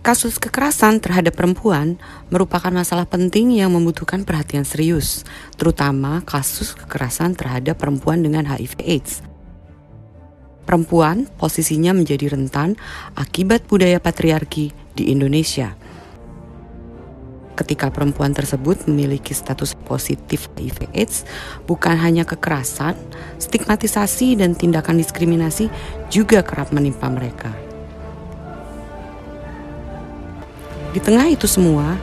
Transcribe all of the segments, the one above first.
Kasus kekerasan terhadap perempuan merupakan masalah penting yang membutuhkan perhatian serius, terutama kasus kekerasan terhadap perempuan dengan HIV/AIDS. Perempuan posisinya menjadi rentan akibat budaya patriarki di Indonesia. Ketika perempuan tersebut memiliki status positif HIV/AIDS, bukan hanya kekerasan, stigmatisasi, dan tindakan diskriminasi juga kerap menimpa mereka. Di tengah itu semua,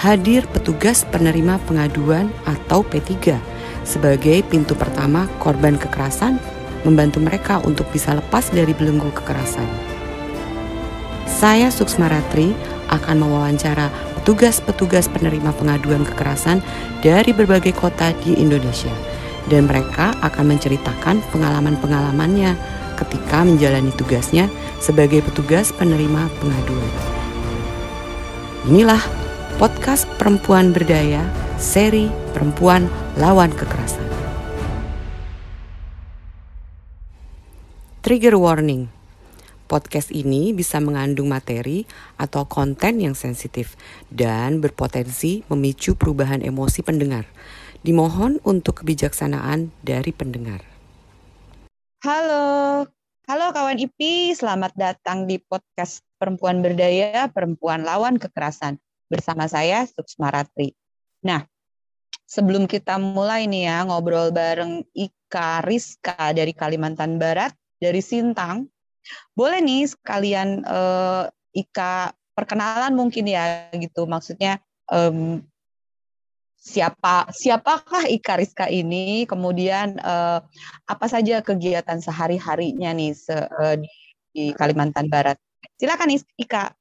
hadir petugas penerima pengaduan atau P3 sebagai pintu pertama korban kekerasan membantu mereka untuk bisa lepas dari belenggu kekerasan. Saya Suksma Ratri akan mewawancara petugas-petugas penerima pengaduan kekerasan dari berbagai kota di Indonesia dan mereka akan menceritakan pengalaman-pengalamannya ketika menjalani tugasnya sebagai petugas penerima pengaduan. Inilah podcast Perempuan Berdaya, seri Perempuan Lawan Kekerasan. Trigger warning. Podcast ini bisa mengandung materi atau konten yang sensitif dan berpotensi memicu perubahan emosi pendengar. Dimohon untuk kebijaksanaan dari pendengar. Halo, halo kawan IPI, selamat datang di podcast Perempuan Berdaya, Perempuan Lawan Kekerasan. Bersama saya, Suksma Ratri. Nah, sebelum kita mulai nih ya, ngobrol bareng Ika Rizka dari Kalimantan Barat, dari Sintang, boleh nih sekalian uh, Ika perkenalan mungkin ya gitu, maksudnya um, siapa siapakah Ika Rizka ini, kemudian uh, apa saja kegiatan sehari-harinya nih se, uh, di, di Kalimantan Barat. Silakan Ika.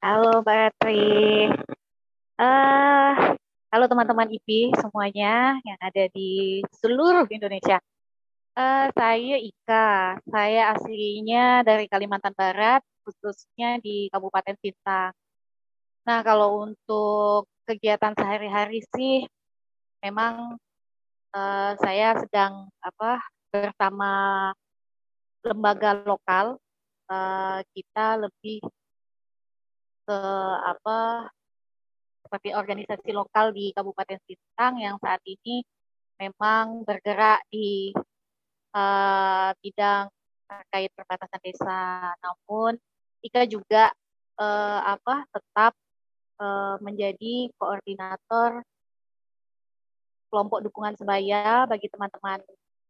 Halo Mbak Ratri. Uh, halo teman-teman IP semuanya yang ada di seluruh Indonesia. Uh, saya Ika. Saya aslinya dari Kalimantan Barat, khususnya di Kabupaten Sintang. Nah, kalau untuk kegiatan sehari-hari sih memang uh, saya sedang apa bersama lembaga lokal uh, kita lebih ke apa seperti organisasi lokal di Kabupaten Sintang yang saat ini memang bergerak di uh, bidang terkait perbatasan desa. Namun Ika juga uh, apa tetap uh, menjadi koordinator kelompok dukungan sebaya bagi teman-teman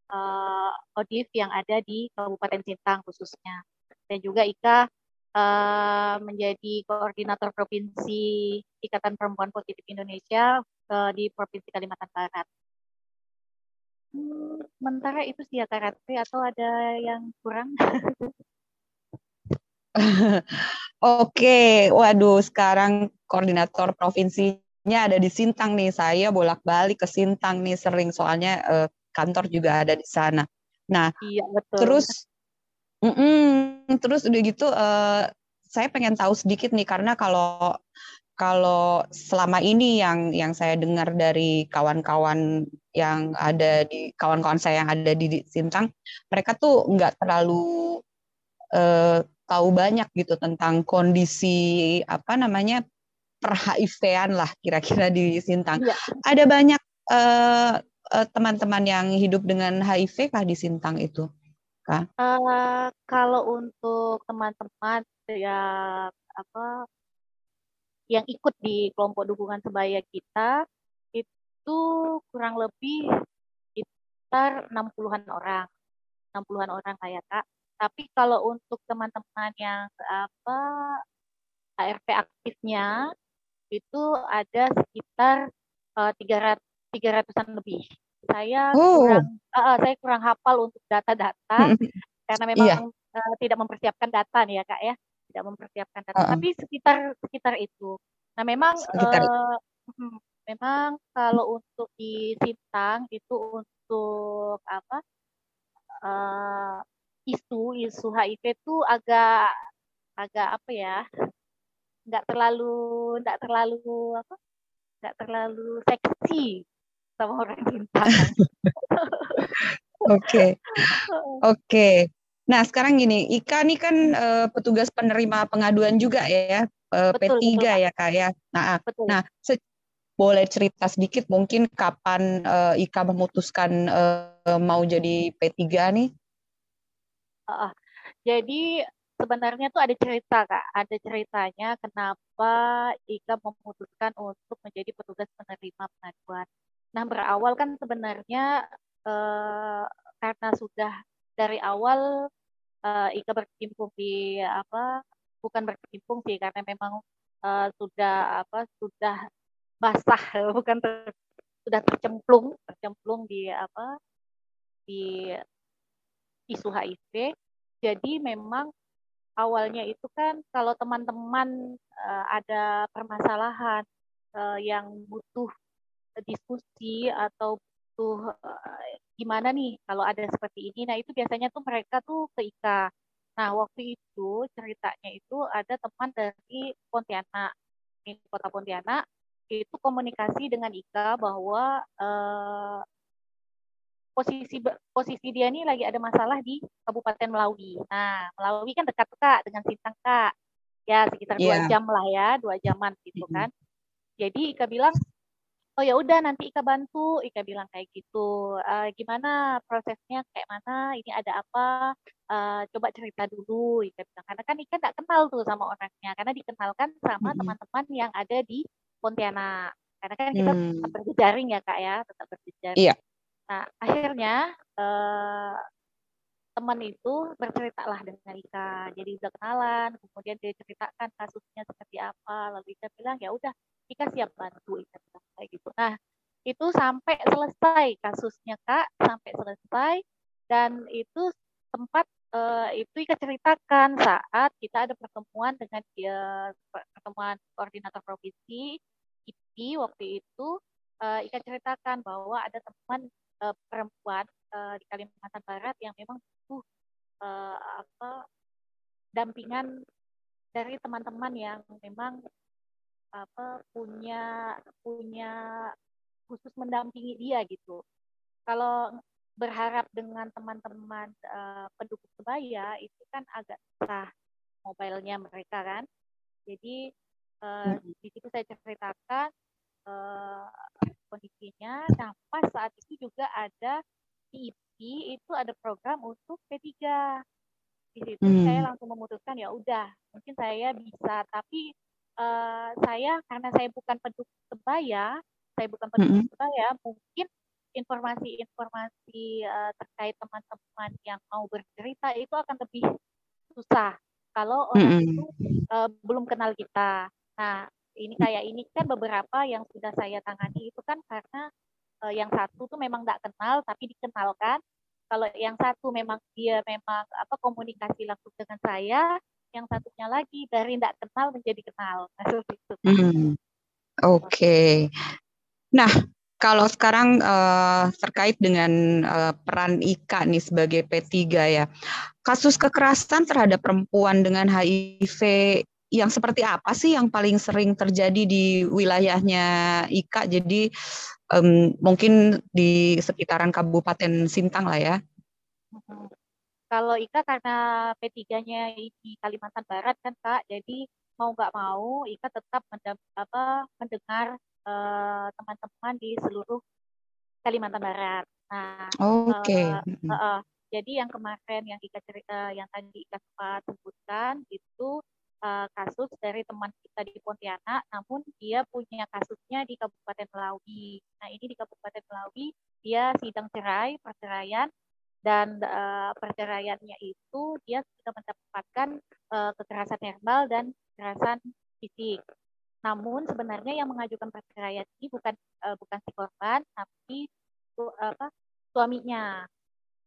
uh, ODIF yang ada di Kabupaten Sintang khususnya dan juga Ika uh, menjadi koordinator provinsi Ikatan Perempuan Positif Indonesia uh, di Provinsi Kalimantan Barat. Hmm, sementara itu sih ya atau ada yang kurang? Oke, waduh sekarang koordinator provinsinya ada di Sintang nih. Saya bolak-balik ke Sintang nih sering soalnya uh, kantor juga ada di sana. Nah, iya, betul. terus Mm-mm. Terus udah gitu uh, saya pengen tahu sedikit nih karena kalau kalau selama ini yang yang saya dengar dari kawan-kawan yang ada di kawan-kawan saya yang ada di, Sintang, mereka tuh nggak terlalu uh, tahu banyak gitu tentang kondisi apa namanya per HIV-an lah kira-kira di Sintang. Ya. Ada banyak uh, uh, teman-teman yang hidup dengan HIV kah di Sintang itu? Kak? Uh, kalau untuk teman-teman yang apa yang ikut di kelompok dukungan sebaya kita itu kurang lebih sekitar 60-an orang. 60-an orang kayak Kak. Tapi kalau untuk teman-teman yang apa ARP aktifnya itu ada sekitar uh, 300 300-an lebih saya oh. kurang uh, saya kurang hafal untuk data-data karena memang yeah. Iya. uh, tidak mempersiapkan data nih ya kak ya tidak mempersiapkan data uh -uh. tapi sekitar sekitar itu nah memang uh, memang kalau untuk di Sintang itu untuk apa uh, isu isu HIV itu agak agak apa ya nggak terlalu nggak terlalu apa nggak terlalu seksi sama orang bintang. Oke, oke. Nah, sekarang gini, Ika nih kan uh, petugas penerima pengaduan juga ya, uh, betul, P3 betul, ya Kak ya. Nah, ah. betul. nah boleh cerita sedikit mungkin kapan uh, Ika memutuskan uh, mau jadi P3 nih? Uh, jadi sebenarnya tuh ada cerita Kak, ada ceritanya kenapa Ika memutuskan untuk menjadi petugas penerima pengaduan. Nah, berawal kan sebenarnya uh, karena sudah dari awal uh, Ika berkecimpung di apa bukan berkecimpung sih karena memang uh, sudah apa sudah basah bukan ter, sudah tercemplung tercemplung di apa di isu HIV jadi memang awalnya itu kan kalau teman-teman uh, ada permasalahan uh, yang butuh diskusi atau tuh eh, gimana nih kalau ada seperti ini. Nah, itu biasanya tuh mereka tuh ke IKA. Nah, waktu itu ceritanya itu ada teman dari Pontianak, ini kota Pontianak, itu komunikasi dengan Ika bahwa eh, posisi posisi dia ini lagi ada masalah di Kabupaten Melawi. Nah, Melawi kan dekat kak dengan Sintang kak, ya sekitar dua yeah. jam lah ya, dua jaman gitu kan. Jadi Ika bilang oh ya udah nanti Ika bantu Ika bilang kayak gitu uh, gimana prosesnya kayak mana ini ada apa uh, coba cerita dulu Ika bilang karena kan Ika nggak kenal tuh sama orangnya karena dikenalkan sama teman-teman yang ada di Pontianak karena kan kita hmm. tetap berjejaring ya kak ya tetap berjejaring iya. Nah akhirnya uh, teman itu berceritalah dengan Ika jadi udah kenalan kemudian dia ceritakan kasusnya seperti apa lalu Ika bilang ya udah Ika siap bantu Ika bilang kayak gitu. Nah itu sampai selesai kasusnya kak sampai selesai dan itu tempat uh, itu Ika ceritakan saat kita ada pertemuan dengan dia pertemuan koordinator provinsi IPI waktu itu uh, Ika ceritakan bahwa ada teman uh, perempuan uh, di Kalimantan Barat yang memang butuh uh, apa dampingan dari teman-teman yang memang apa punya punya khusus mendampingi dia gitu. Kalau berharap dengan teman-teman uh, pendukung sebaya itu kan agak susah mobilenya mereka kan. Jadi uh, di situ saya ceritakan uh, kondisinya. Nah pas saat itu juga ada di IP itu ada program untuk P3 di situ hmm. saya langsung memutuskan ya udah mungkin saya bisa tapi uh, saya karena saya bukan pendukung sebaya, saya bukan pendukung mm -hmm. sebaya, mungkin informasi-informasi uh, terkait teman-teman yang mau bercerita itu akan lebih susah kalau orang mm -hmm. itu uh, belum kenal kita. Nah, ini kayak ini kan beberapa yang sudah saya tangani itu kan karena uh, yang satu tuh memang tidak kenal tapi dikenalkan. Kalau yang satu memang dia memang apa komunikasi langsung dengan saya, yang satunya lagi dari tidak kenal menjadi kenal. Hmm. Oke. Okay. Nah, kalau sekarang uh, terkait dengan uh, peran IKA nih sebagai P3 ya, kasus kekerasan terhadap perempuan dengan HIV yang seperti apa sih yang paling sering terjadi di wilayahnya IKA? Jadi um, mungkin di sekitaran Kabupaten Sintang lah ya. Hmm. Kalau Ika karena P3-nya di Kalimantan Barat kan Kak, jadi mau nggak mau Ika tetap mendam, apa, mendengar uh, teman-teman di seluruh Kalimantan Barat. Nah, oke. Okay. Uh, uh, uh, jadi yang kemarin yang Ika cerita, yang tadi Ika sempat sebutkan itu uh, kasus dari teman kita di Pontianak, namun dia punya kasusnya di Kabupaten Melawi. Nah ini di Kabupaten Melawi dia sidang cerai, perceraian, dan uh, perceraiannya itu dia sudah mendapatkan uh, kekerasan verbal dan kekerasan fisik. Namun sebenarnya yang mengajukan perceraian ini bukan uh, bukan si korban tapi uh, apa suaminya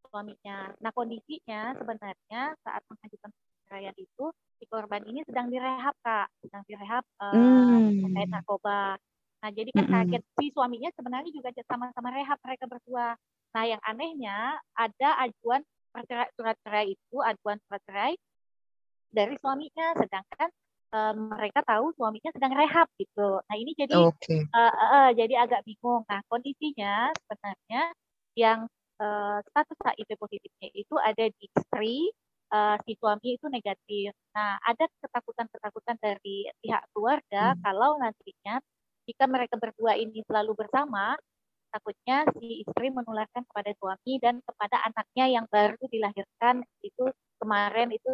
suaminya. Nah kondisinya sebenarnya saat mengajukan perceraian itu si korban ini sedang direhab kak, sedang direhab uh, hmm. terkait narkoba. Nah jadi kan kaget si suaminya sebenarnya juga sama-sama rehab mereka berdua. Nah, yang anehnya ada ajuan surat cerai itu, ajuan surat cerai dari suaminya, sedangkan um, mereka tahu suaminya sedang rehab gitu. Nah, ini jadi okay. uh, uh, uh, jadi agak bingung. Nah, kondisinya sebenarnya yang uh, status HIV positifnya itu ada di istri, uh, si suami itu negatif. Nah, ada ketakutan-ketakutan dari pihak keluarga hmm. kalau nantinya jika mereka berdua ini selalu bersama, takutnya si istri menularkan kepada suami dan kepada anaknya yang baru dilahirkan itu kemarin itu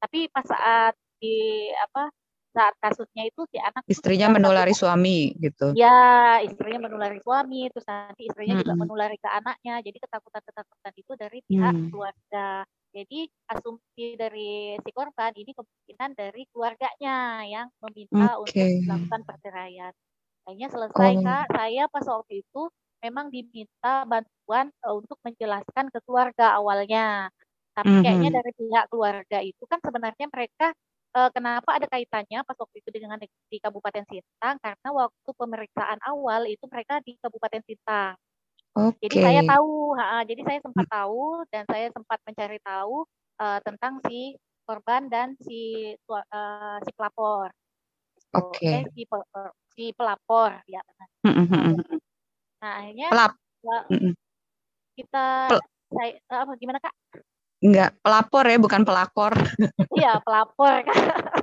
tapi pas saat di apa saat kasusnya itu si anak istrinya menulari takut, suami gitu ya istrinya menulari suami terus nanti istrinya hmm. juga menulari ke anaknya jadi ketakutan ketakutan itu dari pihak hmm. keluarga jadi asumsi dari si korban ini kemungkinan dari keluarganya yang meminta okay. untuk melakukan perceraian Kayaknya selesai oh. kak saya pas waktu itu memang diminta bantuan uh, untuk menjelaskan ke keluarga awalnya. Tapi mm -hmm. kayaknya dari pihak keluarga itu kan sebenarnya mereka uh, kenapa ada kaitannya pas waktu itu dengan di Kabupaten Sintang karena waktu pemeriksaan awal itu mereka di Kabupaten Sintang. Okay. Jadi saya tahu, ha, jadi saya sempat tahu dan saya sempat mencari tahu uh, tentang si korban dan si uh, si pelapor. Oke. Okay. Eh, si, si pelapor ya. Mm -hmm. Nah, akhirnya Pelap. kita Pel saya eh, apa gimana Kak? Enggak, pelapor ya, bukan pelakor. Iya, pelapor Kak.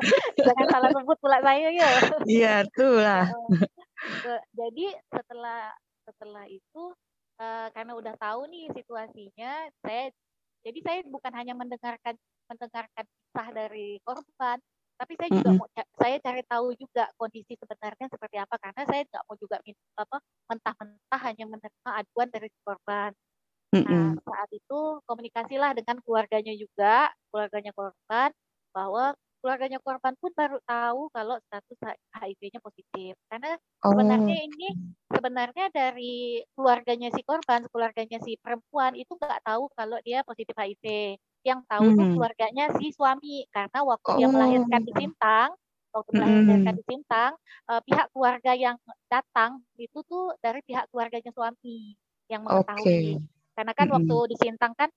Jangan salah sebut pula saya ya. Iya, itulah. Jadi setelah setelah itu uh, karena udah tahu nih situasinya, saya jadi saya bukan hanya mendengarkan mendengarkan kisah dari korban, tapi saya juga mm-hmm. mau saya cari tahu juga kondisi sebenarnya seperti apa karena saya nggak mau juga minta apa mentah-mentah hanya menerima aduan dari korban. Mm-hmm. Nah saat itu komunikasilah dengan keluarganya juga keluarganya korban bahwa keluarganya korban pun baru tahu kalau status HIV-nya positif. Karena sebenarnya oh. ini sebenarnya dari keluarganya si korban, keluarganya si perempuan itu nggak tahu kalau dia positif HIV yang tahu hmm. tuh keluarganya si suami karena waktu oh. dia melahirkan di Sintang waktu melahirkan hmm. di Sintang uh, pihak keluarga yang datang itu tuh dari pihak keluarganya suami yang mengetahui okay. karena kan hmm. waktu di Sintang kan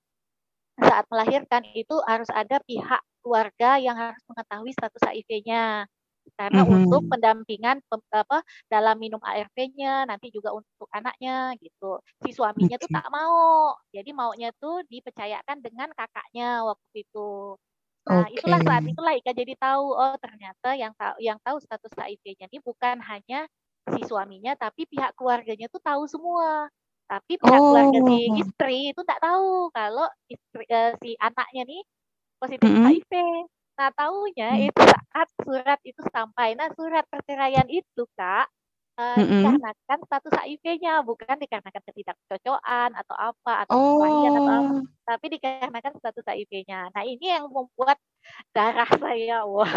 saat melahirkan itu harus ada pihak keluarga yang harus mengetahui status HIV-nya karena mm-hmm. untuk pendampingan apa dalam minum ARV-nya nanti juga untuk anaknya gitu si suaminya okay. tuh tak mau jadi maunya tuh dipercayakan dengan kakaknya waktu itu nah okay. itulah saat itulah Ika jadi tahu oh ternyata yang tahu yang tahu status HIV-nya ini bukan hanya si suaminya tapi pihak keluarganya tuh tahu semua tapi pihak oh. keluarga si istri itu tak tahu kalau istri uh, si anaknya nih positif mm -hmm. HIV Nah, tahunya hmm. itu saat surat itu sampai. Nah, surat perceraian itu, Kak, uh, mm -hmm. dikarenakan status HIV-nya, bukan dikarenakan ketidakcocokan atau apa atau oh. atau apa, oh. tapi dikarenakan status HIV-nya. Nah, ini yang membuat darah saya, wah,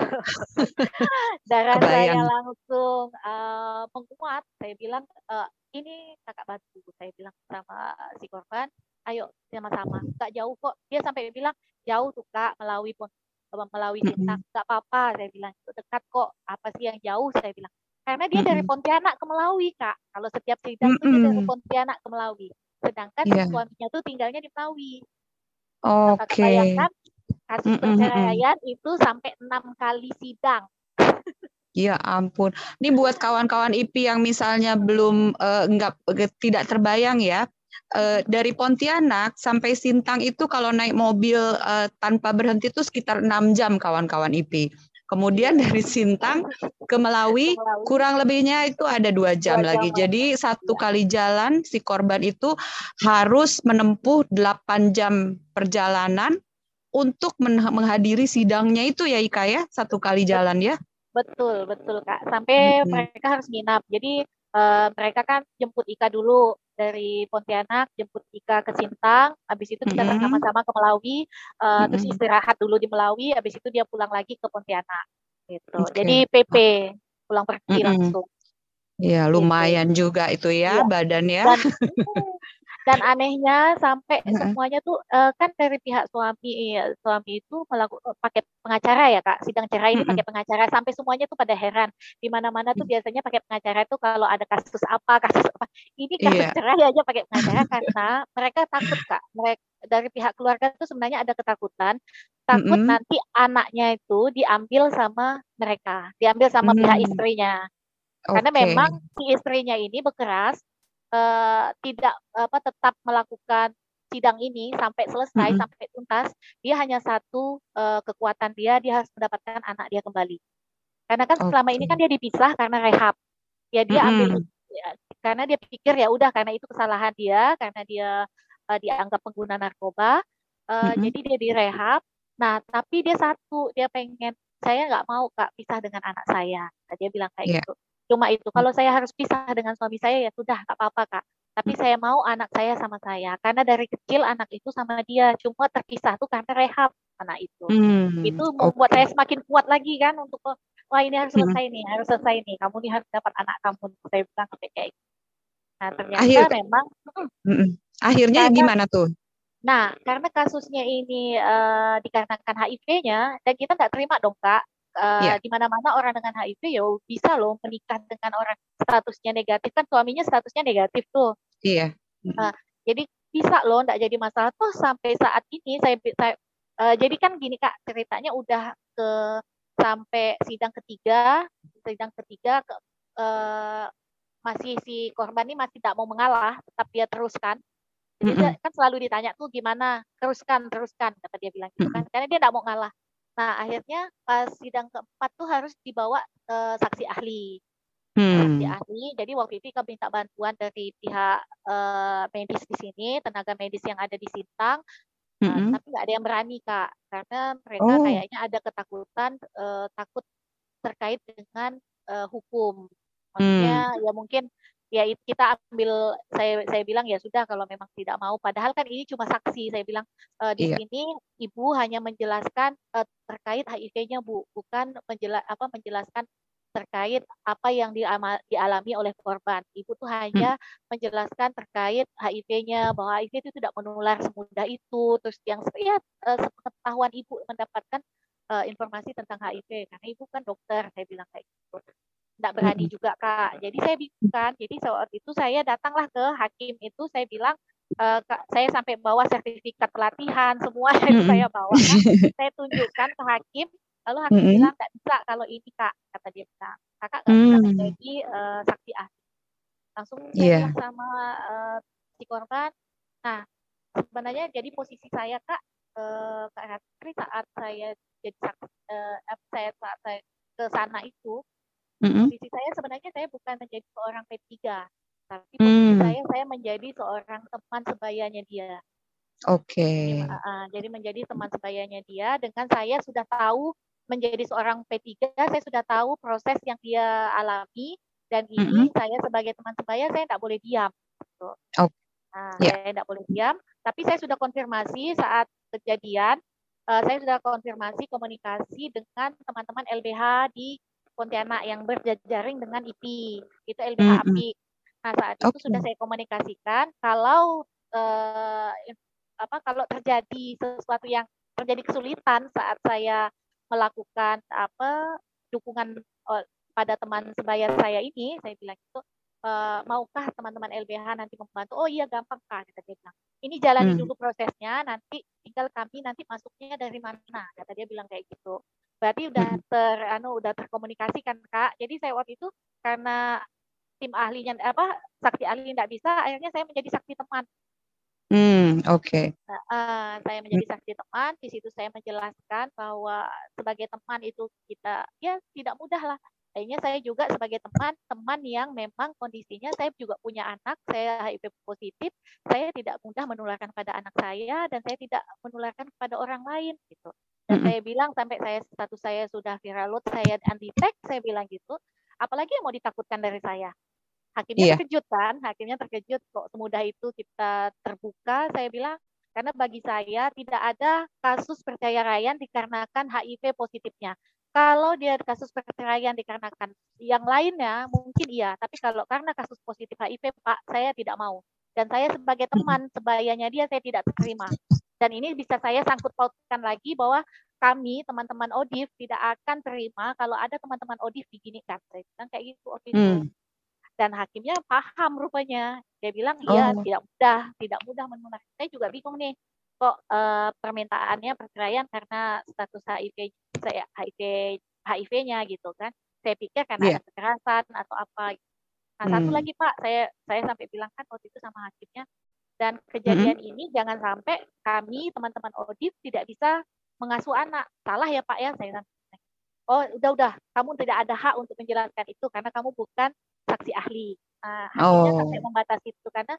darah Kebayang. saya langsung uh, menguat. Saya bilang, uh, ini kakak bantu. Saya bilang sama si korban, ayo sama-sama. Gak jauh kok. Dia sampai bilang, jauh tuh kak melalui melalui cinta nggak apa-apa saya bilang. Itu dekat kok apa sih yang jauh? saya bilang. Karena dia dari Pontianak ke Melawi kak. Kalau setiap sidang itu dia dari Pontianak ke Melawi. Sedangkan yeah. suaminya tuh tinggalnya di Melawi. Oke. okay. bayangkan kasus perceraian itu sampai enam kali sidang. Ya ampun. Ini buat kawan-kawan IP yang misalnya belum uh, enggak tidak terbayang ya uh, dari Pontianak sampai Sintang itu kalau naik mobil uh, tanpa berhenti itu sekitar enam jam kawan-kawan IP. Kemudian dari Sintang ke Melawi kurang lebihnya itu ada dua jam lagi. Jadi satu kali jalan si korban itu harus menempuh delapan jam perjalanan untuk menghadiri sidangnya itu ya Ika ya satu kali jalan ya. Betul betul kak. Sampai hmm. mereka harus nginap. Jadi uh, mereka kan jemput Ika dulu dari Pontianak jemput Ika ke Sintang, habis itu kita mm-hmm. sama-sama ke Melawi, uh, mm-hmm. terus istirahat dulu di Melawi, habis itu dia pulang lagi ke Pontianak, gitu. Okay. Jadi PP pulang pergi mm-hmm. langsung. Iya, lumayan gitu. juga itu ya, ya. badannya. Dan, dan anehnya sampai uh-huh. semuanya tuh uh, kan dari pihak suami ya, suami itu melakukan pakai pengacara ya kak sidang cerai uh-huh. ini pakai pengacara sampai semuanya tuh pada heran di mana-mana tuh biasanya pakai pengacara itu kalau ada kasus apa kasus apa ini kasus yeah. cerai aja pakai pengacara karena mereka takut kak mereka dari pihak keluarga itu sebenarnya ada ketakutan takut mm-hmm. nanti anaknya itu diambil sama mereka diambil sama mm-hmm. pihak istrinya karena okay. memang si istrinya ini berkeras uh, tidak apa tetap melakukan sidang ini sampai selesai mm -hmm. sampai tuntas dia hanya satu uh, kekuatan dia dia harus mendapatkan anak dia kembali karena kan okay. selama ini kan dia dipisah karena rehab ya dia mm -hmm. ambil ya, karena dia pikir ya udah karena itu kesalahan dia karena dia uh, dianggap pengguna narkoba uh, mm -hmm. jadi dia direhab nah tapi dia satu dia pengen saya nggak mau kak pisah dengan anak saya nah, dia bilang kayak yeah. gitu cuma itu kalau saya harus pisah dengan suami saya ya sudah nggak apa-apa kak. Tapi saya mau anak saya sama saya karena dari kecil anak itu sama dia cuma terpisah tuh karena rehab anak itu. Hmm, itu membuat okay. saya semakin kuat lagi kan untuk oh, wah ini harus selesai hmm. nih harus selesai nih kamu nih harus dapat anak kamu saya bilang kayak gitu. Nah ternyata Akhir, memang hmm, akhirnya karena, gimana tuh? Nah karena kasusnya ini uh, dikarenakan HIV-nya dan kita nggak terima dong kak uh, yeah. di mana-mana orang dengan HIV ya bisa loh menikah dengan orang statusnya negatif kan suaminya statusnya negatif tuh. Iya. Yeah. Nah, jadi bisa loh tidak jadi masalah tuh sampai saat ini saya, saya uh, jadi kan gini kak ceritanya udah ke sampai sidang ketiga sidang ketiga ke, uh, masih si korban ini masih tidak mau mengalah tetap dia teruskan jadi mm -hmm. kan selalu ditanya tuh gimana teruskan teruskan kata dia bilang gitu kan karena dia tidak mau ngalah Nah, akhirnya pas sidang keempat tuh harus dibawa uh, saksi ahli. Hmm. Saksi ahli. Jadi waktu itu kami minta bantuan dari pihak uh, medis di sini, tenaga medis yang ada di Sintang. Uh, mm-hmm. Tapi nggak ada yang berani kak, karena mereka oh. kayaknya ada ketakutan, uh, takut terkait dengan uh, hukum. Maksudnya hmm. ya mungkin ya kita ambil saya saya bilang ya sudah kalau memang tidak mau padahal kan ini cuma saksi saya bilang e, di iya. sini ibu hanya menjelaskan e, terkait HIV-nya Bu bukan menjelas apa menjelaskan terkait apa yang dialami oleh korban. Ibu tuh hanya hmm. menjelaskan terkait HIV-nya bahwa HIV itu tidak menular semudah itu. Terus yang ya pengetahuan ibu mendapatkan uh, informasi tentang HIV karena ibu kan dokter saya bilang kayak gitu tidak berani juga kak. Jadi saya bingung kan. Jadi saat itu saya datanglah ke hakim itu saya bilang uh, kak, saya sampai bawa sertifikat pelatihan semua itu saya bawa. Kan. saya tunjukkan ke hakim. Lalu hakim mm-hmm. bilang tidak bisa kalau ini kak kata dia bilang kakak nggak bisa menjadi uh, saksi ahli. Langsung saya yeah. bilang sama uh, si korban. Nah sebenarnya jadi posisi saya kak uh, kak saat saya jadi saksi uh, saya saat saya ke sana itu Mm-hmm. Posisi saya sebenarnya saya bukan menjadi seorang P3, tapi posisi mm. saya saya menjadi seorang teman sebayanya dia. Oke. Okay. Jadi, uh, jadi menjadi teman sebayanya dia dengan saya sudah tahu menjadi seorang P3, saya sudah tahu proses yang dia alami dan ini mm-hmm. saya sebagai teman sebaya saya tidak boleh diam. Gitu. Oh. Nah, yeah. saya tidak boleh diam, tapi saya sudah konfirmasi saat kejadian, uh, saya sudah konfirmasi komunikasi dengan teman-teman LBH di Pontianak yang berjaring dengan IP itu LBH mm -hmm. API. Nah saat okay. itu sudah saya komunikasikan kalau eh, apa kalau terjadi sesuatu yang terjadi kesulitan saat saya melakukan apa dukungan oh, pada teman sebaya saya ini, saya bilang itu e, maukah teman-teman LBH nanti membantu? Oh iya gampang kak, kata dia bilang. Ini jalani hmm. dulu prosesnya, nanti tinggal kami nanti masuknya dari mana, kata dia bilang kayak gitu. Berarti udah ter anu udah terkomunikasi kan Kak. Jadi saya waktu itu karena tim ahlinya apa saksi ahli tidak bisa, akhirnya saya menjadi saksi teman. Hmm, oke. Okay. Nah, uh, saya menjadi saksi teman, di situ saya menjelaskan bahwa sebagai teman itu kita ya tidak mudah lah. Akhirnya saya juga sebagai teman, teman yang memang kondisinya saya juga punya anak, saya HIV positif, saya tidak mudah menularkan pada anak saya dan saya tidak menularkan kepada orang lain gitu. Dan saya bilang sampai saya status saya sudah viral load, saya anti tag, saya bilang gitu. Apalagi yang mau ditakutkan dari saya? Hakimnya yeah. terkejut kan, hakimnya terkejut kok semudah itu kita terbuka. Saya bilang karena bagi saya tidak ada kasus perceraian dikarenakan HIV positifnya. Kalau dia kasus perceraian dikarenakan yang lainnya mungkin iya, tapi kalau karena kasus positif HIV Pak, saya tidak mau. Dan saya sebagai teman sebayanya dia saya tidak terima. Dan ini bisa saya sangkut pautkan lagi bahwa kami teman-teman Odif tidak akan terima kalau ada teman-teman Odif diginikan. Saya bilang kayak gitu waktu itu. Hmm. Dan hakimnya paham rupanya. Dia bilang iya oh. tidak mudah, tidak mudah menolak. Saya juga bingung nih kok uh, permintaannya perceraian karena status HIV saya HIV HIV-nya gitu kan. Saya pikir karena yeah. ada kekerasan atau apa. Nah, hmm. satu lagi Pak, saya saya sampai bilang kan waktu itu sama hakimnya Dan kejadian mm-hmm. ini jangan sampai kami teman-teman audit tidak bisa mengasuh anak. Salah ya Pak ya saya Oh udah udah kamu tidak ada hak untuk menjelaskan itu karena kamu bukan saksi ahli. Nah, akhirnya oh. sampai membatasi itu karena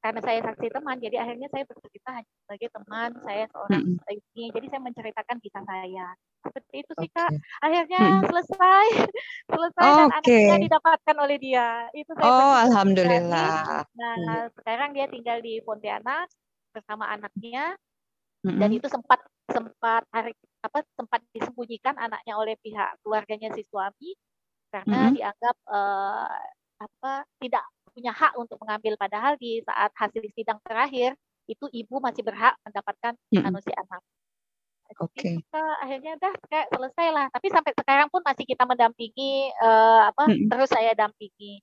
karena saya saksi teman, jadi akhirnya saya bercerita hanya sebagai teman, saya seorang mm -hmm. ini, jadi saya menceritakan kisah saya. Seperti itu sih okay. kak. Akhirnya mm -hmm. selesai, selesai okay. dan anaknya didapatkan oleh dia. Itu saya oh alhamdulillah. Nah mm. sekarang dia tinggal di Pontianak bersama anaknya, mm -hmm. dan itu sempat sempat hari apa sempat disembunyikan anaknya oleh pihak keluarganya si suami karena mm -hmm. dianggap uh, apa tidak punya hak untuk mengambil padahal di saat hasil sidang terakhir itu ibu masih berhak mendapatkan mm -hmm. anak. Oke. Okay. akhirnya dah kayak selesai lah. Tapi sampai sekarang pun masih kita mendampingi uh, apa mm -hmm. terus saya dampingi.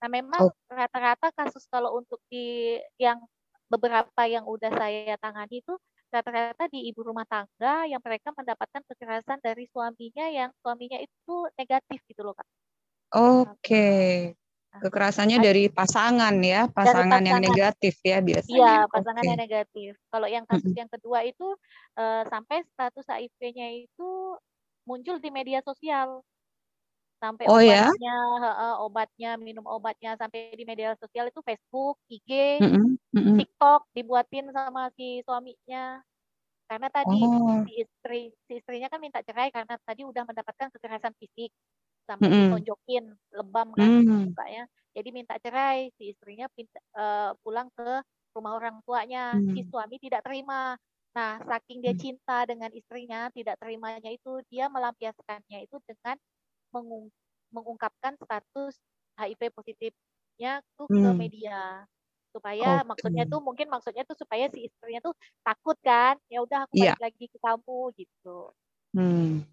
Nah memang rata-rata oh. kasus kalau untuk di yang beberapa yang udah saya tangani itu rata-rata di ibu rumah tangga yang mereka mendapatkan kekerasan dari suaminya yang suaminya itu negatif gitu loh kak. Oke. Okay. Kekerasannya dari pasangan ya, pasangan, pasangan yang negatif ya biasanya. Iya, pasangan okay. yang negatif. Kalau yang kasus yang kedua itu uh, sampai status HIV-nya itu muncul di media sosial. Sampai oh, ya? obatnya, ya? uh, obatnya, minum obatnya sampai di media sosial itu Facebook, IG, mm -hmm. Mm -hmm. TikTok dibuatin sama si suaminya. Karena tadi oh. si istri si istrinya kan minta cerai karena tadi udah mendapatkan kekerasan fisik sampai mm -hmm. ditonjokin lebam kan mm -hmm. mukanya jadi minta cerai si istrinya pinta, uh, pulang ke rumah orang tuanya mm -hmm. si suami tidak terima nah saking dia cinta dengan istrinya tidak terimanya itu dia melampiaskannya itu dengan mengung mengungkapkan status HIV positifnya tuh mm. ke media supaya okay. maksudnya tuh mungkin maksudnya tuh supaya si istrinya tuh takut kan ya udah aku yeah. balik lagi ke kamu gitu hmm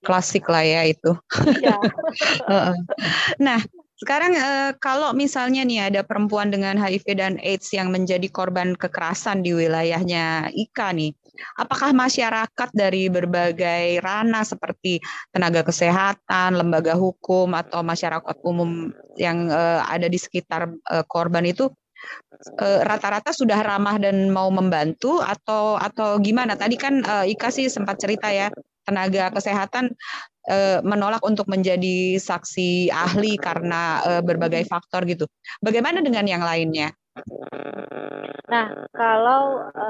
klasik lah ya itu. Iya. nah, sekarang eh, kalau misalnya nih ada perempuan dengan HIV dan AIDS yang menjadi korban kekerasan di wilayahnya Ika nih, apakah masyarakat dari berbagai ranah seperti tenaga kesehatan, lembaga hukum atau masyarakat umum yang eh, ada di sekitar eh, korban itu rata-rata sudah ramah dan mau membantu atau atau gimana? Tadi kan Ika sih sempat cerita ya tenaga kesehatan e, menolak untuk menjadi saksi ahli karena e, berbagai faktor gitu. Bagaimana dengan yang lainnya? Nah, kalau e,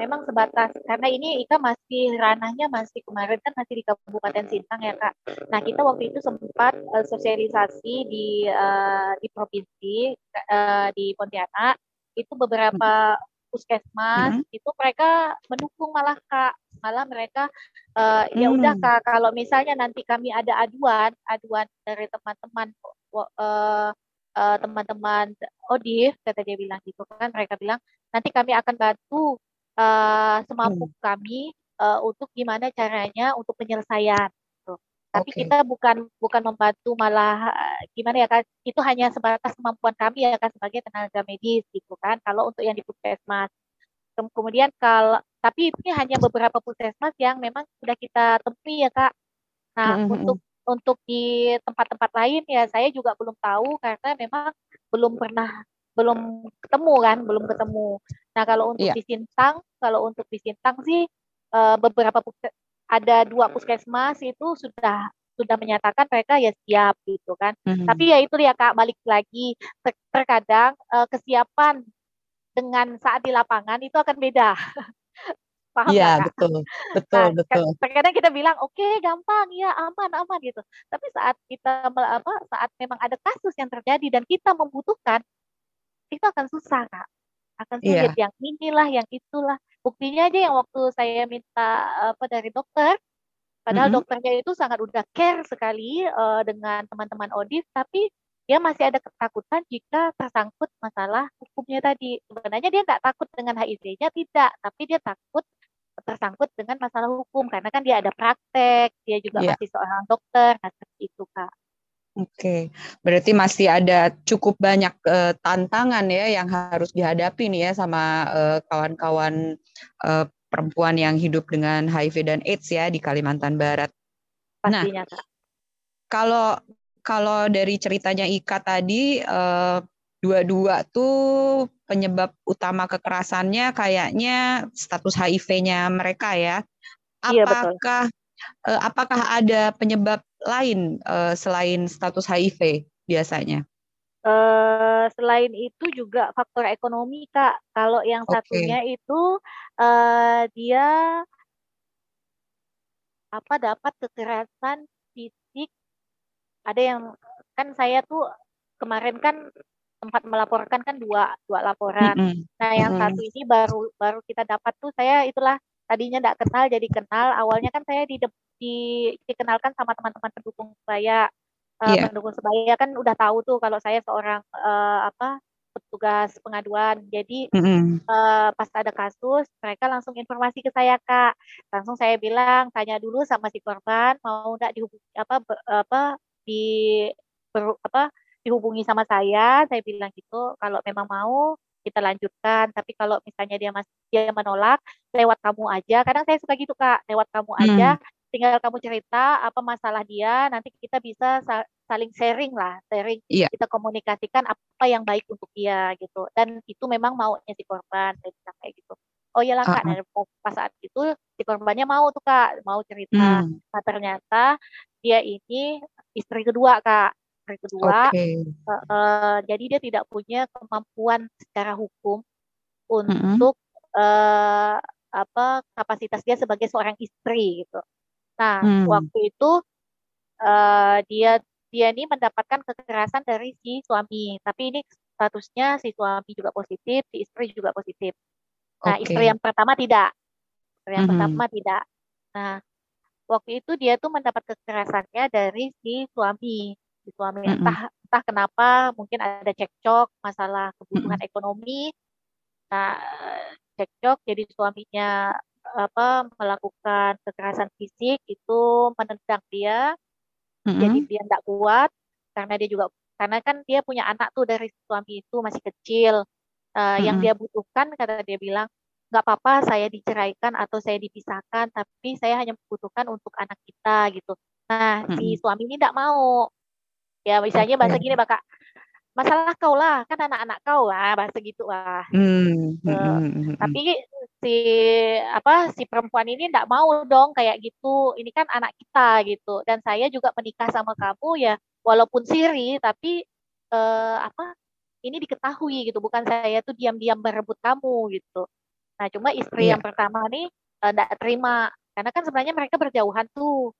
memang sebatas karena ini Ika masih ranahnya masih kemarin kan masih di Kabupaten Sintang ya Kak. Nah, kita waktu itu sempat e, sosialisasi di e, di provinsi e, di Pontianak itu beberapa puskesmas hmm. itu mereka mendukung malah kak malah mereka uh, hmm. ya udah kak kalau misalnya nanti kami ada aduan aduan dari teman-teman uh, uh, teman-teman Odif kata dia bilang gitu kan mereka bilang nanti kami akan bantu uh, semampu hmm. kami uh, untuk gimana caranya untuk penyelesaian tapi okay. kita bukan bukan membantu malah gimana ya kan itu hanya sebatas kemampuan kami ya kan sebagai tenaga medis gitu kan kalau untuk yang di puskesmas kemudian kalau tapi ini hanya beberapa puskesmas yang memang sudah kita temui ya kak nah mm -hmm. untuk untuk di tempat-tempat lain ya saya juga belum tahu karena memang belum pernah belum ketemu kan belum ketemu nah kalau untuk yeah. di Sintang kalau untuk di Sintang sih beberapa ada dua puskesmas itu sudah sudah menyatakan mereka ya siap gitu kan. Mm-hmm. Tapi ya itu ya Kak balik lagi ter- terkadang uh, kesiapan dengan saat di lapangan itu akan beda. Paham Iya, betul. Betul, nah, betul. Terkadang kita bilang oke okay, gampang ya aman aman gitu. Tapi saat kita apa saat memang ada kasus yang terjadi dan kita membutuhkan itu akan susah Kak. Akan sulit yeah. yang inilah yang itulah buktinya aja yang waktu saya minta apa dari dokter padahal mm -hmm. dokternya itu sangat udah care sekali uh, dengan teman-teman audit tapi dia masih ada ketakutan jika tersangkut masalah hukumnya tadi sebenarnya dia nggak takut dengan HIV-nya tidak tapi dia takut tersangkut dengan masalah hukum karena kan dia ada praktek dia juga yeah. masih seorang dokter nah seperti itu kak Oke, berarti masih ada cukup banyak uh, tantangan ya yang harus dihadapi nih ya sama uh, kawan-kawan uh, perempuan yang hidup dengan HIV dan AIDS ya di Kalimantan Barat. Nah, Pastinya, nah, kalau kalau dari ceritanya Ika tadi uh, dua-dua tuh penyebab utama kekerasannya kayaknya status HIV-nya mereka ya. Iya, apakah iya, apakah ada penyebab lain uh, selain status HIV biasanya? Uh, selain itu juga faktor ekonomi kak. Kalau yang okay. satunya itu uh, dia apa dapat kekerasan fisik. Ada yang kan saya tuh kemarin kan tempat melaporkan kan dua dua laporan. Mm -hmm. Nah yang mm -hmm. satu ini baru baru kita dapat tuh saya itulah tadinya tidak kenal jadi kenal. Awalnya kan saya di, di dikenalkan sama teman-teman pendukung saya. Uh, yeah. Pendukung sebaya kan udah tahu tuh kalau saya seorang uh, apa petugas pengaduan. Jadi mm -hmm. uh, pas ada kasus mereka langsung informasi ke saya kak. Langsung saya bilang tanya dulu sama si korban mau nggak dihubungi apa apa di ber, apa dihubungi sama saya, saya bilang gitu, kalau memang mau kita lanjutkan, tapi kalau misalnya dia masih dia menolak, lewat kamu aja. Kadang saya suka gitu kak, lewat kamu hmm. aja, tinggal kamu cerita apa masalah dia, nanti kita bisa saling sharing lah, sharing, yeah. kita komunikasikan apa yang baik untuk dia gitu. Dan itu memang maunya si korban, saya bilang kayak gitu. Oh iya lah kak, uh -uh. pas saat itu si korbannya mau tuh kak, mau cerita. Hmm. Nah ternyata dia ini istri kedua kak yang kedua, okay. uh, uh, jadi dia tidak punya kemampuan secara hukum untuk mm-hmm. uh, apa kapasitas dia sebagai seorang istri gitu. Nah, mm. waktu itu uh, dia dia ini mendapatkan kekerasan dari si suami, tapi ini statusnya si suami juga positif, si istri juga positif. Nah, okay. istri yang pertama tidak, istri yang mm-hmm. pertama tidak. Nah, waktu itu dia tuh mendapat kekerasannya dari si suami si suami mm -hmm. entah entah kenapa mungkin ada cekcok masalah kebutuhan mm -hmm. ekonomi nah cekcok jadi suaminya apa melakukan kekerasan fisik itu menendang dia mm -hmm. jadi dia tidak kuat karena dia juga karena kan dia punya anak tuh dari suami itu masih kecil uh, mm -hmm. yang dia butuhkan kata dia bilang nggak apa-apa saya diceraikan atau saya dipisahkan tapi saya hanya membutuhkan untuk anak kita gitu nah mm -hmm. si suami ini tidak mau Ya misalnya okay. bahasa gini bakal masalah kau lah kan anak-anak kau lah bahasa gitu lah. Hmm. Uh, tapi si apa si perempuan ini tidak mau dong kayak gitu. Ini kan anak kita gitu. Dan saya juga menikah sama kamu ya walaupun siri tapi uh, apa ini diketahui gitu. Bukan saya tuh diam-diam berebut kamu gitu. Nah cuma istri yeah. yang pertama nih tidak uh, terima karena kan sebenarnya mereka berjauhan tuh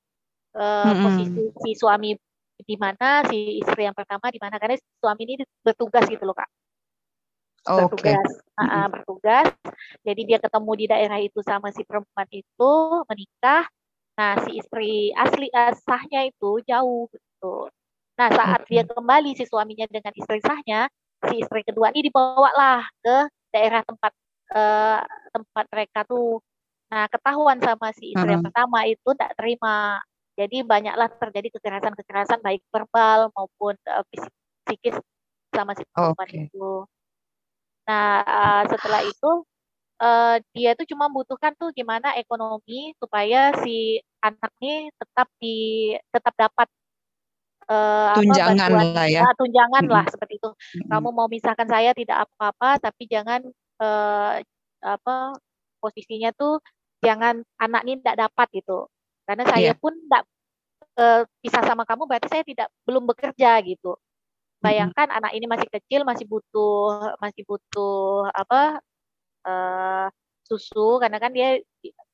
uh, mm -hmm. posisi si suami di mana si istri yang pertama di mana? Karena suami ini bertugas gitu loh kak. Bertugas. Okay. uh, bertugas. Jadi dia ketemu di daerah itu sama si perempuan itu menikah. Nah si istri asli uh, sahnya itu jauh gitu. Nah saat okay. dia kembali si suaminya dengan istri sahnya si istri kedua ini dibawa lah ke daerah tempat uh, tempat mereka tuh. Nah ketahuan sama si istri uh -huh. yang pertama itu tidak terima jadi banyaklah terjadi kekerasan-kekerasan baik verbal maupun uh, psikis sama si perempuan okay. itu. Nah uh, setelah itu uh, dia tuh cuma membutuhkan tuh gimana ekonomi supaya si anak ini tetap di tetap dapat uh, tunjangan apa, lah ya. Uh, tunjangan mm -hmm. lah seperti itu. Mm -hmm. Kamu mau misahkan saya tidak apa-apa, tapi jangan uh, apa posisinya tuh jangan anak ini tidak dapat gitu karena saya yeah. pun tidak uh, pisah sama kamu berarti saya tidak belum bekerja gitu bayangkan mm-hmm. anak ini masih kecil masih butuh masih butuh apa uh, susu karena kan dia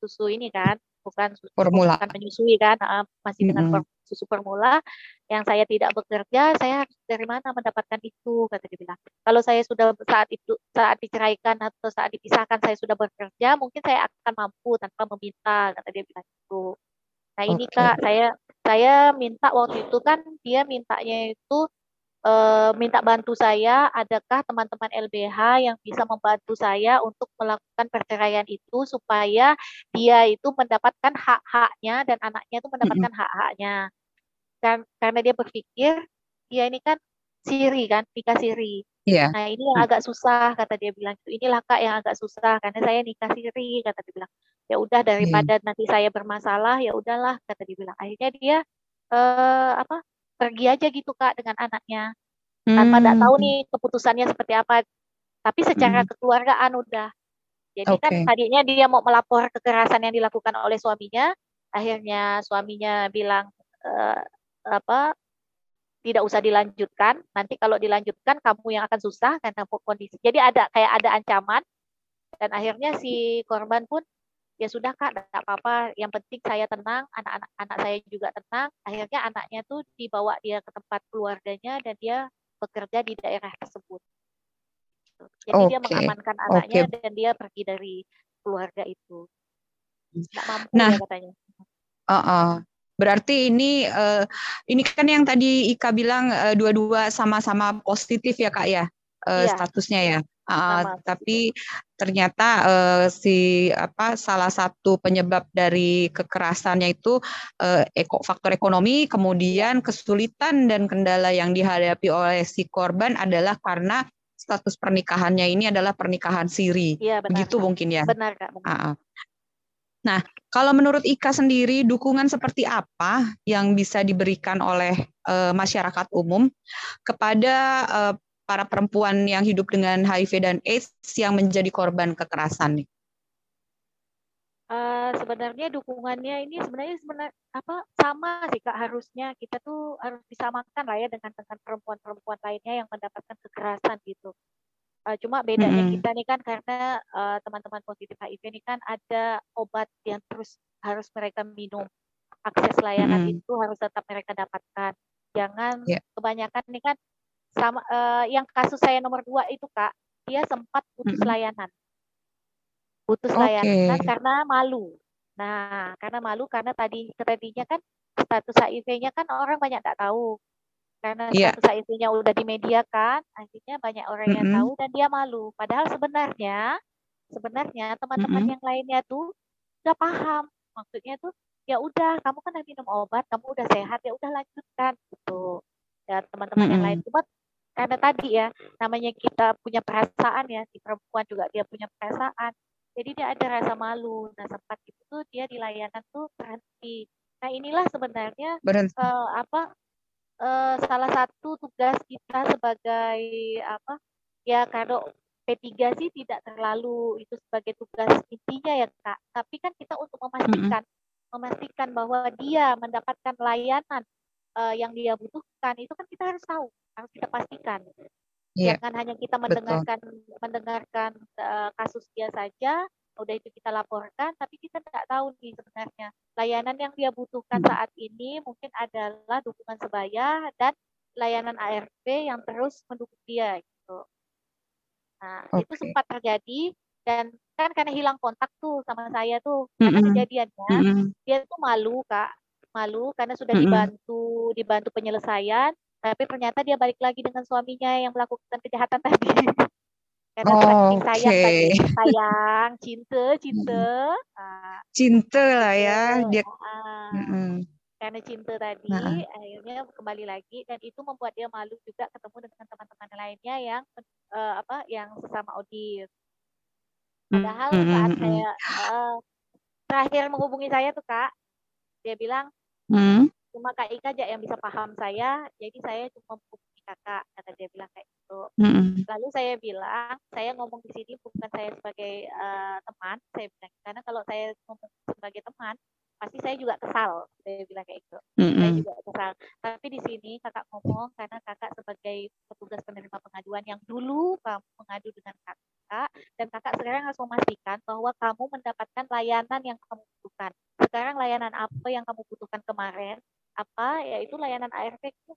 susu ini kan bukan susu formula bukan menyusui kan uh, masih dengan mm -hmm. susu formula yang saya tidak bekerja saya harus dari mana mendapatkan itu kata dia bilang kalau saya sudah saat itu saat diceraikan atau saat dipisahkan saya sudah bekerja mungkin saya akan mampu tanpa meminta kata dia bilang itu Nah ini okay. kak saya saya minta waktu itu kan dia mintanya itu e, minta bantu saya. Adakah teman-teman LBH yang bisa membantu saya untuk melakukan perceraian itu supaya dia itu mendapatkan hak-haknya dan anaknya itu mendapatkan mm -hmm. hak-haknya. Dan karena dia berpikir dia ini kan siri kan, nikah siri. Yeah. Nah ini yang agak susah kata dia bilang itu inilah kak yang agak susah karena saya nikah siri kata dia bilang ya udah daripada hmm. nanti saya bermasalah ya udahlah kata dia bilang akhirnya dia uh, apa pergi aja gitu kak dengan anaknya tanpa tidak tahu hmm. nih keputusannya seperti apa tapi secara hmm. kekeluargaan udah. Jadi okay. kan tadinya dia mau melapor kekerasan yang dilakukan oleh suaminya, akhirnya suaminya bilang e, apa tidak usah dilanjutkan. Nanti kalau dilanjutkan kamu yang akan susah karena kondisi. Jadi ada kayak ada ancaman dan akhirnya si korban pun ya sudah kak tidak apa-apa yang penting saya tenang anak-anak anak saya juga tenang akhirnya anaknya tuh dibawa dia ke tempat keluarganya dan dia bekerja di daerah tersebut jadi okay. dia mengamankan anaknya okay. dan dia pergi dari keluarga itu Nggak mampu nah ya katanya uh -uh. Berarti ini uh, ini kan yang tadi Ika bilang uh, dua-dua sama-sama positif ya kak ya uh, iya. statusnya ya. Uh, tapi ternyata uh, si apa salah satu penyebab dari kekerasannya itu uh, eko, faktor ekonomi, kemudian kesulitan dan kendala yang dihadapi oleh si korban adalah karena status pernikahannya ini adalah pernikahan siri. Iya, benar, Begitu kak. mungkin ya. Benar kak. Benar. Uh, nah, kalau menurut Ika sendiri dukungan seperti apa yang bisa diberikan oleh uh, masyarakat umum kepada uh, para perempuan yang hidup dengan HIV dan AIDS yang menjadi korban kekerasan? Uh, sebenarnya dukungannya ini sebenarnya sebenarnya apa sama sih kak harusnya kita tuh harus disamakan lah ya dengan dengan perempuan-perempuan lainnya yang mendapatkan kekerasan gitu. Uh, cuma bedanya mm -hmm. kita nih kan karena uh, teman-teman positif HIV ini kan ada obat yang terus harus mereka minum. Akses layanan mm -hmm. itu harus tetap mereka dapatkan. Jangan yeah. kebanyakan nih kan sama uh, yang kasus saya nomor dua itu kak dia sempat putus mm-hmm. layanan putus okay. layanan karena malu nah karena malu karena tadi tadinya kan status HIV-nya kan orang banyak tak tahu karena yeah. HIV-nya udah di media kan akhirnya banyak orang mm-hmm. yang tahu dan dia malu padahal sebenarnya sebenarnya teman-teman mm-hmm. yang lainnya tuh udah paham maksudnya tuh ya udah kamu kan udah minum obat kamu udah sehat ya udah lanjutkan gitu ya teman-teman mm-hmm. yang lain cuma karena tadi ya namanya kita punya perasaan ya si perempuan juga dia punya perasaan jadi dia ada rasa malu nah sempat itu tuh dia di layanan tuh berhenti nah inilah sebenarnya uh, apa uh, salah satu tugas kita sebagai apa ya kalau P3 sih tidak terlalu itu sebagai tugas intinya ya kak tapi kan kita untuk memastikan mm -hmm. memastikan bahwa dia mendapatkan layanan uh, yang dia butuhkan itu kan kita harus tahu harus kita pastikan. Yeah. Jangan hanya kita mendengarkan Betul. mendengarkan uh, kasus dia saja, udah itu kita laporkan, tapi kita tidak tahu nih sebenarnya layanan yang dia butuhkan saat ini mungkin adalah dukungan sebaya dan layanan ARP yang terus mendukung dia gitu. Nah, okay. itu sempat terjadi dan kan karena hilang kontak tuh sama saya tuh mm -hmm. karena kejadiannya mm -hmm. dia tuh malu kak malu karena sudah mm -hmm. dibantu dibantu penyelesaian tapi ternyata dia balik lagi dengan suaminya yang melakukan kejahatan tadi karena oh, sayang okay. tadi sayang. Cinta cinta. Uh, cinta lah ya dia uh, mm -hmm. karena cinta tadi uh akhirnya kembali lagi dan itu membuat dia malu juga ketemu dengan teman-teman lainnya yang uh, apa yang sesama audis padahal mm -hmm. saat saya uh, terakhir menghubungi saya tuh kak dia bilang mm cuma Kak Ika aja yang bisa paham saya, jadi saya cuma kakak, kata dia bilang kayak gitu. Mm-hmm. Lalu saya bilang, saya ngomong di sini bukan saya sebagai uh, teman, saya bilang karena kalau saya ngomong sebagai teman, pasti saya juga kesal, saya bilang kayak gitu. Mm-hmm. Saya juga kesal. Tapi di sini kakak ngomong karena kakak sebagai petugas penerima pengaduan yang dulu kamu mengadu dengan kakak, dan kakak sekarang harus memastikan bahwa kamu mendapatkan layanan yang kamu butuhkan. Sekarang layanan apa yang kamu butuhkan kemarin, apa yaitu layanan ARV itu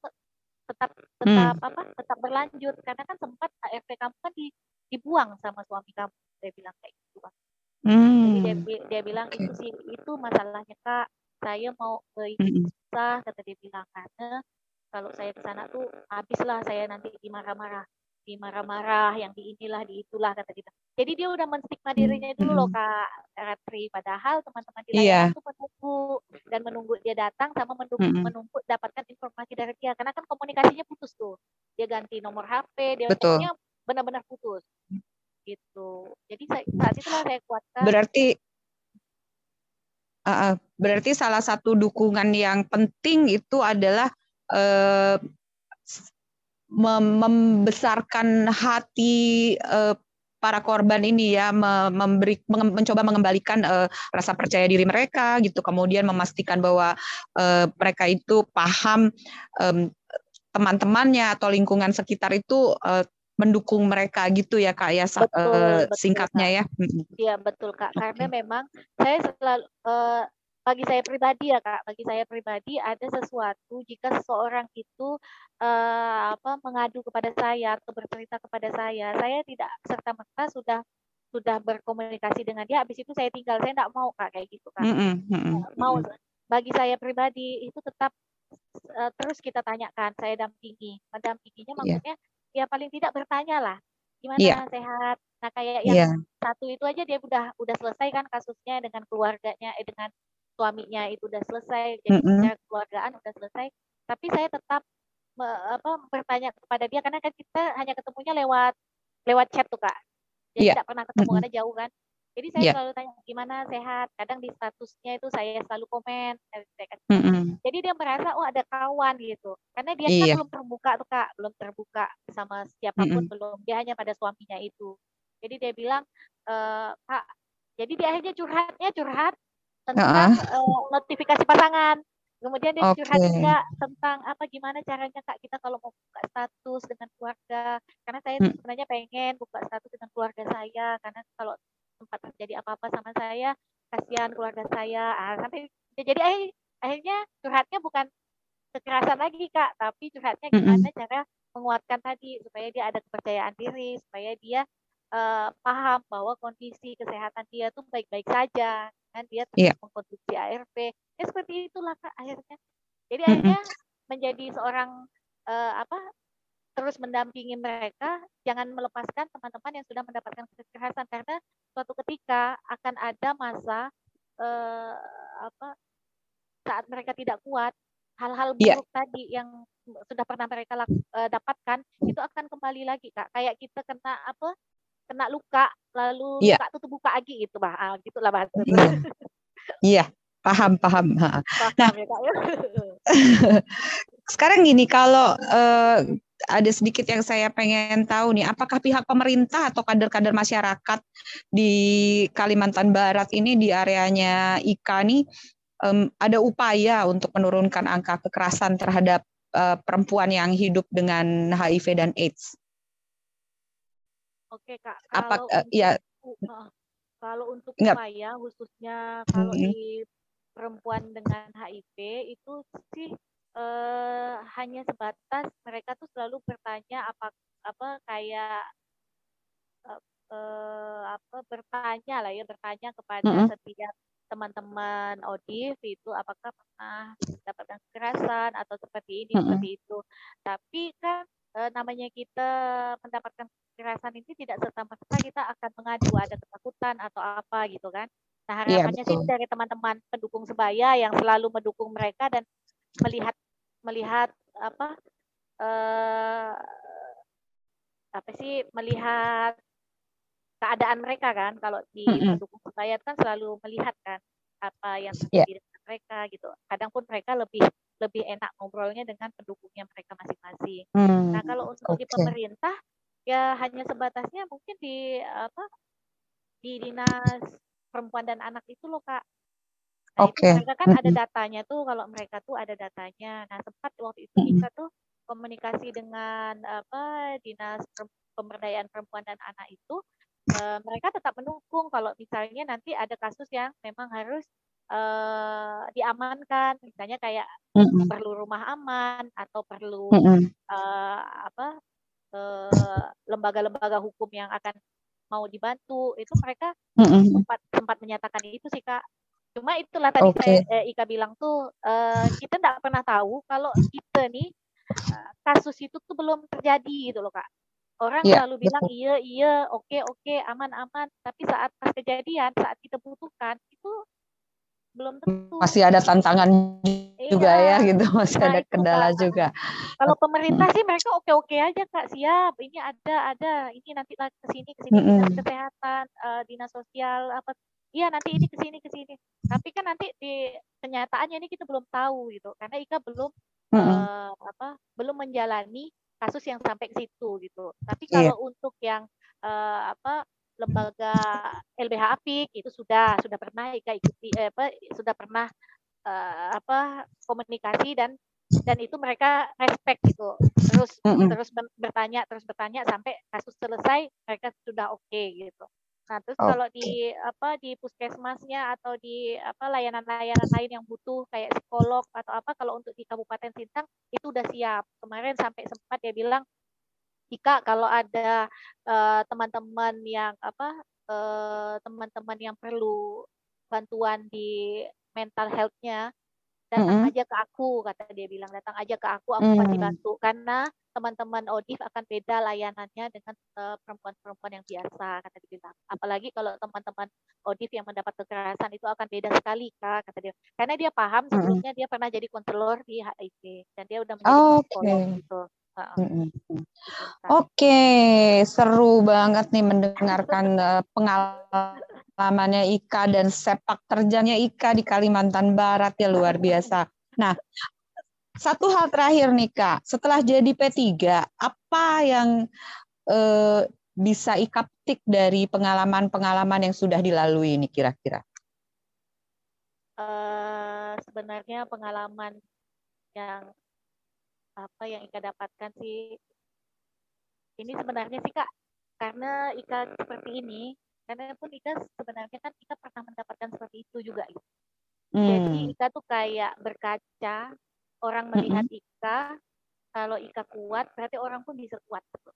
tetap tetap hmm. apa tetap berlanjut karena kan sempat ARV kamu kan di, dibuang sama suami kamu dia bilang kayak gitu kan hmm. jadi dia, dia bilang okay. itu sih itu masalahnya kak saya mau ke hmm. susah kata dia bilang karena kalau saya ke sana tuh habislah saya nanti dimarah-marah di marah-marah, yang di inilah, di itulah kata kita. Jadi dia udah menstigma dirinya dulu loh Kak Ratri. Padahal teman-teman di layanan yeah. itu menunggu dan menunggu dia datang sama menunggu, mm -hmm. menunggu dapatkan informasi dari dia. Karena kan komunikasinya putus tuh. Dia ganti nomor HP, dia punya benar-benar putus. Gitu. Jadi saat itulah saya kuatkan. Berarti uh, berarti salah satu dukungan yang penting itu adalah uh, membesarkan hati uh, para korban ini ya memberi mencoba mengembalikan uh, rasa percaya diri mereka gitu kemudian memastikan bahwa uh, mereka itu paham um, teman-temannya atau lingkungan sekitar itu uh, mendukung mereka gitu ya kak ya betul, uh, betul, singkatnya kak. ya iya betul kak okay. karena memang saya selalu uh, bagi saya pribadi ya kak, bagi saya pribadi ada sesuatu jika seseorang itu uh, apa mengadu kepada saya atau bercerita kepada saya, saya tidak serta merta sudah sudah berkomunikasi dengan dia, habis itu saya tinggal, saya tidak mau kak kayak gitu kan, mm -hmm. mau bagi saya pribadi itu tetap uh, terus kita tanyakan, saya dampingi, mendampinginya iya. maksudnya yeah. ya paling tidak bertanya lah, gimana yeah. sehat, nah kayak yang yeah. satu itu aja dia udah udah selesai kan kasusnya dengan keluarganya, eh dengan suaminya itu udah selesai, jadi mm -hmm. keluargaan udah selesai, tapi saya tetap me, apa bertanya kepada dia karena kan kita hanya ketemunya lewat lewat chat tuh kak, jadi yeah. tidak pernah ketemu mm -hmm. karena jauh kan. Jadi saya yeah. selalu tanya gimana sehat. Kadang di statusnya itu saya selalu komen. Mm -hmm. Jadi dia merasa oh ada kawan gitu. Karena dia yeah. kan iya. belum terbuka tuh kak, belum terbuka sama siapa pun mm -hmm. belum. Dia hanya pada suaminya itu. Jadi dia bilang e, kak. Jadi dia akhirnya curhatnya curhat tentang uh uh, notifikasi pasangan. Kemudian dia okay. curhat juga tentang apa gimana caranya kak kita kalau mau buka status dengan keluarga. Karena saya hmm. sebenarnya pengen buka status dengan keluarga saya karena kalau sempat terjadi apa-apa sama saya kasihan keluarga saya. Ah, sampai ya jadi akhir, akhirnya curhatnya bukan kekerasan lagi kak, tapi curhatnya gimana hmm. cara menguatkan tadi supaya dia ada kepercayaan diri, supaya dia uh, paham bahwa kondisi kesehatan dia tuh baik-baik saja kan dia yeah. mengkonsumsi ARV ya seperti itulah kak akhirnya jadi mm-hmm. akhirnya menjadi seorang uh, apa terus mendampingi mereka jangan melepaskan teman-teman yang sudah mendapatkan kekerasan karena suatu ketika akan ada masa uh, apa saat mereka tidak kuat hal-hal iya. buruk yeah. tadi yang sudah pernah mereka uh, dapatkan itu akan kembali lagi kak kayak kita kena apa kena luka lalu yeah. luka itu terbuka lagi gitu bah ah, gitulah bahasa iya yeah. yeah. paham paham, paham nah ya, Kak, ya? sekarang gini kalau uh, ada sedikit yang saya pengen tahu nih, apakah pihak pemerintah atau kader-kader masyarakat di Kalimantan Barat ini di areanya IKA nih um, ada upaya untuk menurunkan angka kekerasan terhadap uh, perempuan yang hidup dengan HIV dan AIDS? Oke Kak, Apa kalau uh, ya uh, kalau untuk Enggak. upaya khususnya kalau hmm. di perempuan dengan HIV itu sih uh, hanya sebatas mereka tuh selalu bertanya apa apa kayak uh, apa bertanya lah ya bertanya kepada -hmm. setiap teman-teman Odif itu apakah pernah mendapatkan kekerasan atau seperti ini -hmm. seperti itu tapi kan uh, namanya kita mendapatkan kekerasan ini tidak serta merta kita akan mengadu ada ketakutan atau apa gitu kan. Nah iya, harapannya yeah, sih dari teman-teman pendukung sebaya yang selalu mendukung mereka dan melihat melihat apa uh, apa sih melihat keadaan mereka kan kalau di mm -hmm. pendukung sebaya kan selalu melihat kan apa yang iya. terjadi yeah. dengan mereka gitu. Kadang pun mereka lebih lebih enak ngobrolnya dengan pendukungnya mereka masing-masing. Hmm, nah kalau untuk okay. di pemerintah ya hanya sebatasnya mungkin di apa di dinas perempuan dan anak itu loh kak. Nah, okay. itu mereka kan ada datanya tuh kalau mereka tuh ada datanya. Nah sempat waktu itu kita tuh komunikasi dengan apa dinas pemberdayaan perempuan dan anak itu uh, mereka tetap mendukung kalau misalnya nanti ada kasus yang memang harus uh, diamankan misalnya kayak mm-hmm. perlu rumah aman atau perlu mm-hmm. uh, apa uh, lembaga-lembaga hukum yang akan mau dibantu itu mereka mm-hmm. sempat sempat menyatakan itu sih kak cuma itulah tadi okay. saya eh, Ika bilang tuh uh, kita tidak pernah tahu kalau kita nih uh, kasus itu tuh belum terjadi gitu loh kak orang yeah, selalu bilang iya iya oke okay, oke okay, aman aman tapi saat pas kejadian saat kita butuhkan itu belum tentu. Masih ada tantangan iya. juga ya gitu, masih nah, ada kendala kak. juga. Kalau pemerintah sih mereka oke-oke aja kak, siap. Ini ada ada, ini nanti ke sini ke sini dinas kesehatan, uh, dinas sosial apa. Iya nanti ini ke sini ke sini. Tapi kan nanti di kenyataannya ini kita belum tahu gitu, karena Ika belum uh, apa belum menjalani kasus yang sampai ke situ gitu. Tapi iya. kalau yeah. untuk yang uh, apa lembaga LBH Apik itu sudah sudah pernah Ika ikuti eh, apa sudah pernah uh, apa komunikasi dan dan itu mereka respect gitu terus mm -hmm. terus bertanya terus bertanya sampai kasus selesai mereka sudah oke okay, gitu nah terus okay. kalau di apa di puskesmasnya atau di apa layanan-layanan lain yang butuh kayak psikolog atau apa kalau untuk di Kabupaten Sintang itu udah siap kemarin sampai sempat dia bilang jika kalau ada eh, teman-teman uh, yang apa eh, teman-teman uh, yang perlu bantuan di mental health-nya datang mm-hmm. aja ke aku kata dia bilang datang aja ke aku aku mm. pasti bantu karena teman-teman Odif akan beda layanannya dengan uh, perempuan-perempuan yang biasa kata dia bilang apalagi kalau teman-teman Odif yang mendapat kekerasan itu akan beda sekali kak kata dia karena dia paham sebelumnya dia pernah jadi konselor di HIV dan dia udah menjadi oh, psikolog okay. gitu Oke, seru banget nih mendengarkan uh, pengalamannya Ika dan sepak terjangnya Ika di Kalimantan Barat ya luar biasa. Nah, satu hal terakhir nih Kak, setelah jadi P3, apa yang uh, bisa Ika petik dari pengalaman-pengalaman yang sudah dilalui ini kira-kira? Uh, sebenarnya pengalaman yang apa yang Ika dapatkan sih ini sebenarnya sih Kak karena Ika seperti ini karena pun Ika sebenarnya kan Ika pernah mendapatkan seperti itu juga gitu. Hmm. Jadi Ika tuh kayak berkaca orang melihat hmm. Ika kalau Ika kuat berarti orang pun bisa kuat gitu.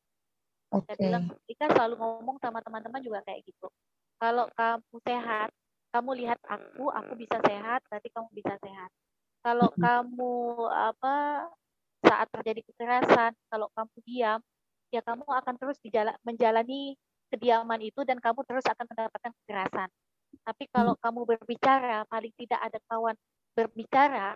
Okay. bilang Ika selalu ngomong sama teman-teman juga kayak gitu. Kalau kamu sehat, kamu lihat aku, aku bisa sehat, berarti kamu bisa sehat. Kalau kamu apa saat terjadi kekerasan, kalau kamu diam, ya kamu akan terus menjalani kediaman itu dan kamu terus akan mendapatkan kekerasan. Tapi kalau hmm. kamu berbicara, paling tidak ada kawan berbicara,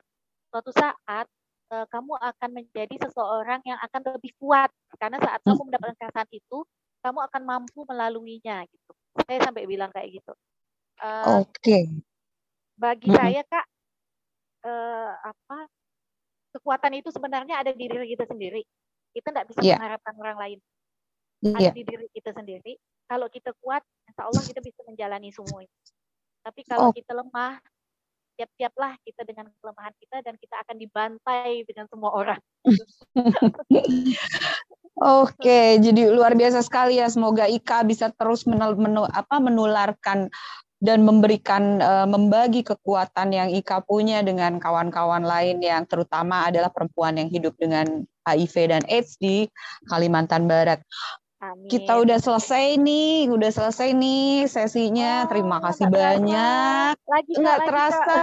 suatu saat uh, kamu akan menjadi seseorang yang akan lebih kuat karena saat kamu hmm. mendapatkan kekerasan itu, kamu akan mampu melaluinya gitu. Saya sampai bilang kayak gitu. Uh, Oke. Okay. Bagi hmm. saya kak, uh, apa kekuatan itu sebenarnya ada di diri kita sendiri. Kita tidak bisa yeah. mengharapkan orang lain. Yeah. Ada di diri kita sendiri. Kalau kita kuat, insya Allah kita bisa menjalani semua itu. Tapi kalau oh. kita lemah, siap-siaplah kita dengan kelemahan kita dan kita akan dibantai dengan semua orang. Oke, jadi luar biasa sekali ya. Semoga Ika bisa terus menul, menul, apa, menularkan dan memberikan uh, membagi kekuatan yang Ika punya dengan kawan-kawan lain yang terutama adalah perempuan yang hidup dengan HIV dan AIDS di Kalimantan Barat. Amin. Kita udah selesai nih, udah selesai nih sesinya. Oh, Terima kasih banyak. Lagi nggak terasa.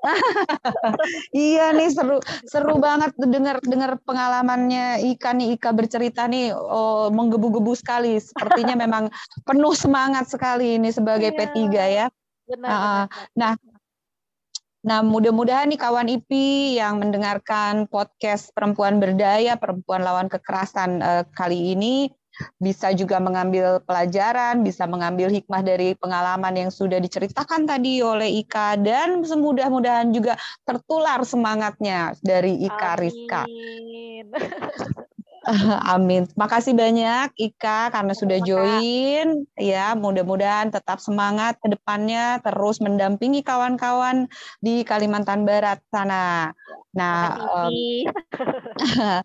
iya nih seru seru banget dengar dengar pengalamannya Ika nih Ika bercerita nih oh, menggebu-gebu sekali. Sepertinya memang penuh semangat sekali ini sebagai iya. P3 ya. Benar, uh, benar. Nah, Nah, mudah-mudahan nih kawan IPI yang mendengarkan podcast Perempuan Berdaya, Perempuan Lawan Kekerasan uh, kali ini bisa juga mengambil pelajaran, bisa mengambil hikmah dari pengalaman yang sudah diceritakan tadi oleh Ika dan semudah-mudahan juga tertular semangatnya dari Ika Amin. Rizka. Amin. Makasih banyak Ika karena sudah join. Ya, mudah-mudahan tetap semangat ke depannya terus mendampingi kawan-kawan di Kalimantan Barat sana. Nah, um,